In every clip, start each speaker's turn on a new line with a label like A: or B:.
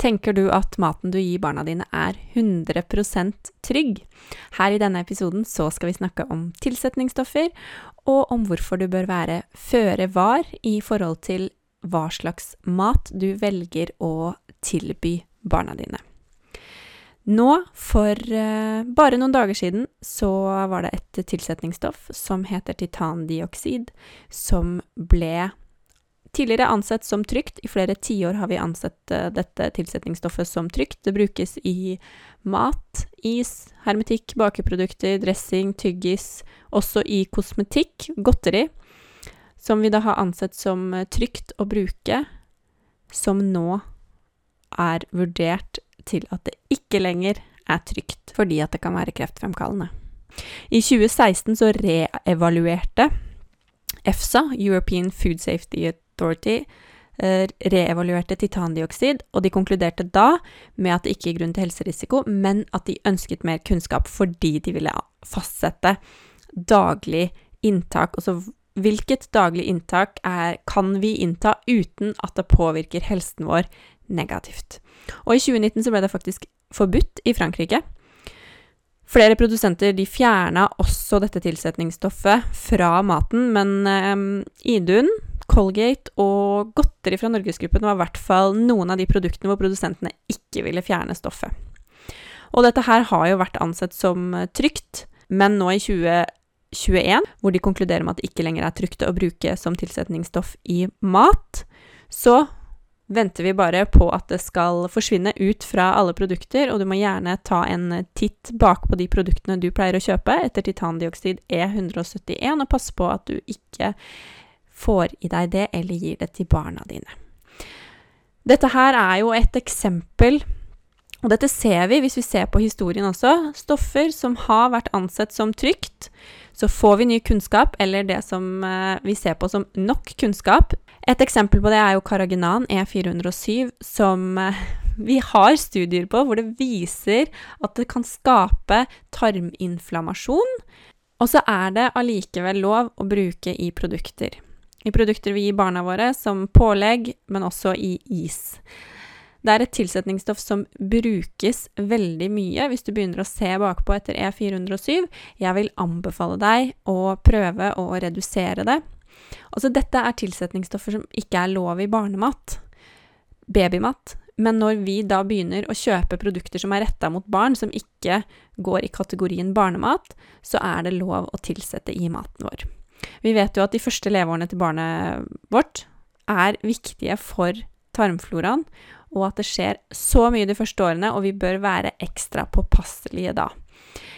A: Tenker du at maten du gir barna dine er 100% trygg? Her i denne episoden så skal vi snakke om tilsetningsstoffer, og om hvorfor du bør være føre var i forhold til hva slags mat du velger å tilby barna dine. Nå, for uh, bare noen dager siden, så var det et tilsetningsstoff som heter titandioksid, som ble tidligere ansett som trygt. I flere tiår har vi ansett uh, dette tilsetningsstoffet som trygt. Det brukes i mat, is, hermetikk, bakeprodukter, dressing, tyggis, også i kosmetikk, godteri, som vi da har ansett som uh, trygt å bruke, som nå er vurdert til at det ikke lenger er trygt, fordi at det kan være kreftfremkallende. I 2016 så reevaluerte EFSA, European Food Safety Authority eh, reevaluerte titandioksid, og de konkluderte da med at det ikke gir grunn til helserisiko, men at de ønsket mer kunnskap fordi de ville fastsette daglig inntak. Altså hvilket daglig inntak er, kan vi innta uten at det påvirker helsen vår negativt. Og i 2019 så ble det faktisk forbudt i Frankrike. Flere produsenter de fjerna også dette tilsetningsstoffet fra maten, men um, Idun Colgate og godteri fra Norgesgruppen var i hvert fall noen av de produktene hvor produsentene ikke ville fjerne stoffet. Og dette her har jo vært ansett som eh, trygt, men nå i 2021, hvor de konkluderer med at det ikke lenger er trygt å bruke som tilsetningsstoff i mat, så venter vi bare på at det skal forsvinne ut fra alle produkter, og du må gjerne ta en titt bakpå de produktene du pleier å kjøpe etter titandioksid E171, og passe på at du ikke får i deg det, eller gir det til barna dine. Dette her er jo et eksempel, og dette ser vi hvis vi ser på historien også. Stoffer som har vært ansett som trygt. Så får vi ny kunnskap, eller det som eh, vi ser på som nok kunnskap. Et eksempel på det er jo Karaginan E407, som eh, vi har studier på hvor det viser at det kan skape tarminflammasjon. Og så er det allikevel lov å bruke i produkter i produkter vi gir barna våre, som pålegg, men også i is. Det er et tilsetningsstoff som brukes veldig mye hvis du begynner å se bakpå etter E407. Jeg vil anbefale deg å prøve å redusere det. Altså, dette er tilsetningsstoffer som ikke er lov i barnemat, babymat, men når vi da begynner å kjøpe produkter som er retta mot barn, som ikke går i kategorien barnemat, så er det lov å tilsette i maten vår. Vi vet jo at de første leveårene til barnet vårt er viktige for tarmfloraen, og at det skjer så mye de første årene, og vi bør være ekstra påpasselige da.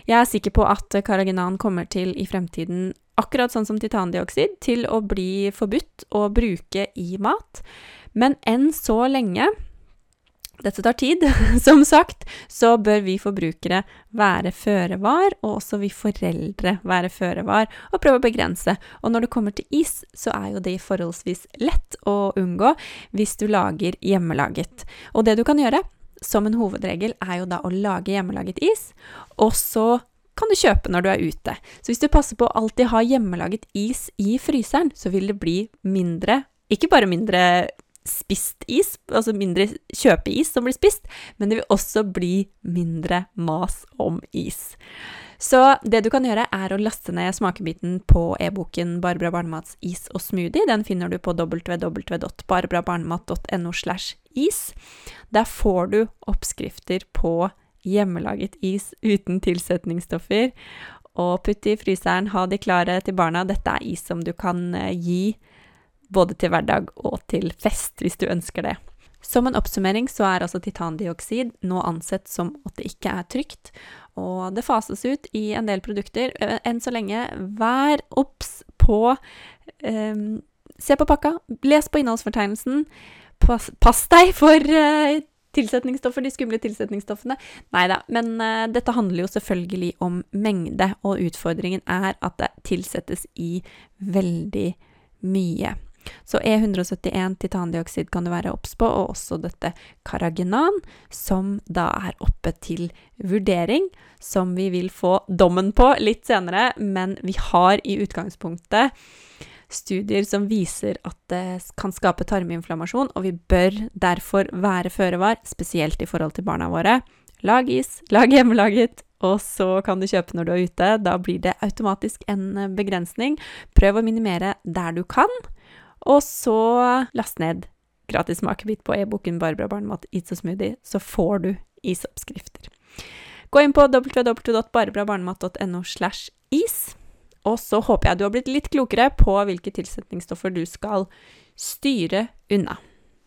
A: Jeg er sikker på at karaginan kommer til i fremtiden, akkurat sånn som titandioksid, til å bli forbudt å bruke i mat, men enn så lenge dette tar tid. Som sagt så bør vi forbrukere være føre var, og også vi foreldre være føre var, og prøve å begrense. Og når det kommer til is, så er jo det forholdsvis lett å unngå hvis du lager hjemmelaget. Og det du kan gjøre, som en hovedregel, er jo da å lage hjemmelaget is, og så kan du kjøpe når du er ute. Så hvis du passer på å alltid ha hjemmelaget is i fryseren, så vil det bli mindre ikke bare mindre spist is, altså mindre kjøpeis som blir spist, men det vil også bli mindre mas om is. Så det du kan gjøre, er å laste ned smakebiten på e-boken Barbara Barnemats is og smoothie. Den finner du på www.barbarabarnemat.no is. Der får du oppskrifter på hjemmelaget is uten tilsetningsstoffer. Og putt i fryseren, ha de klare til barna. Dette er is som du kan eh, gi både til hverdag og til fest, hvis du ønsker det. Som en oppsummering så er altså titandioksid nå ansett som at det ikke er trygt, og det fases ut i en del produkter. Eh, enn så lenge, vær obs på um, Se på pakka, les på innholdsfortegnelsen. Pass, pass deg for uh, tilsetningsstoffer, de skumle tilsetningsstoffene. Nei da, men uh, dette handler jo selvfølgelig om mengde, og utfordringen er at det tilsettes i veldig mye. Så E171 titandioksid kan du være obs på, og også dette karagenan, som da er oppe til vurdering, som vi vil få dommen på litt senere, men vi har i utgangspunktet studier som viser at det kan skape tarminflammasjon, og vi bør derfor være føre var, spesielt i forhold til barna våre. Lag is, lag hjemmelaget, og så kan du kjøpe når du er ute. Da blir det automatisk en begrensning. Prøv å minimere der du kan, og så last ned gratis smakebit på e-boken Barbara Barnemat Eats a Smoothie, så får du isoppskrifter. Gå inn på www.barbarabarnemat.no slash is. Og så håper jeg du har blitt litt klokere på hvilke tilsetningsstoffer du skal styre unna.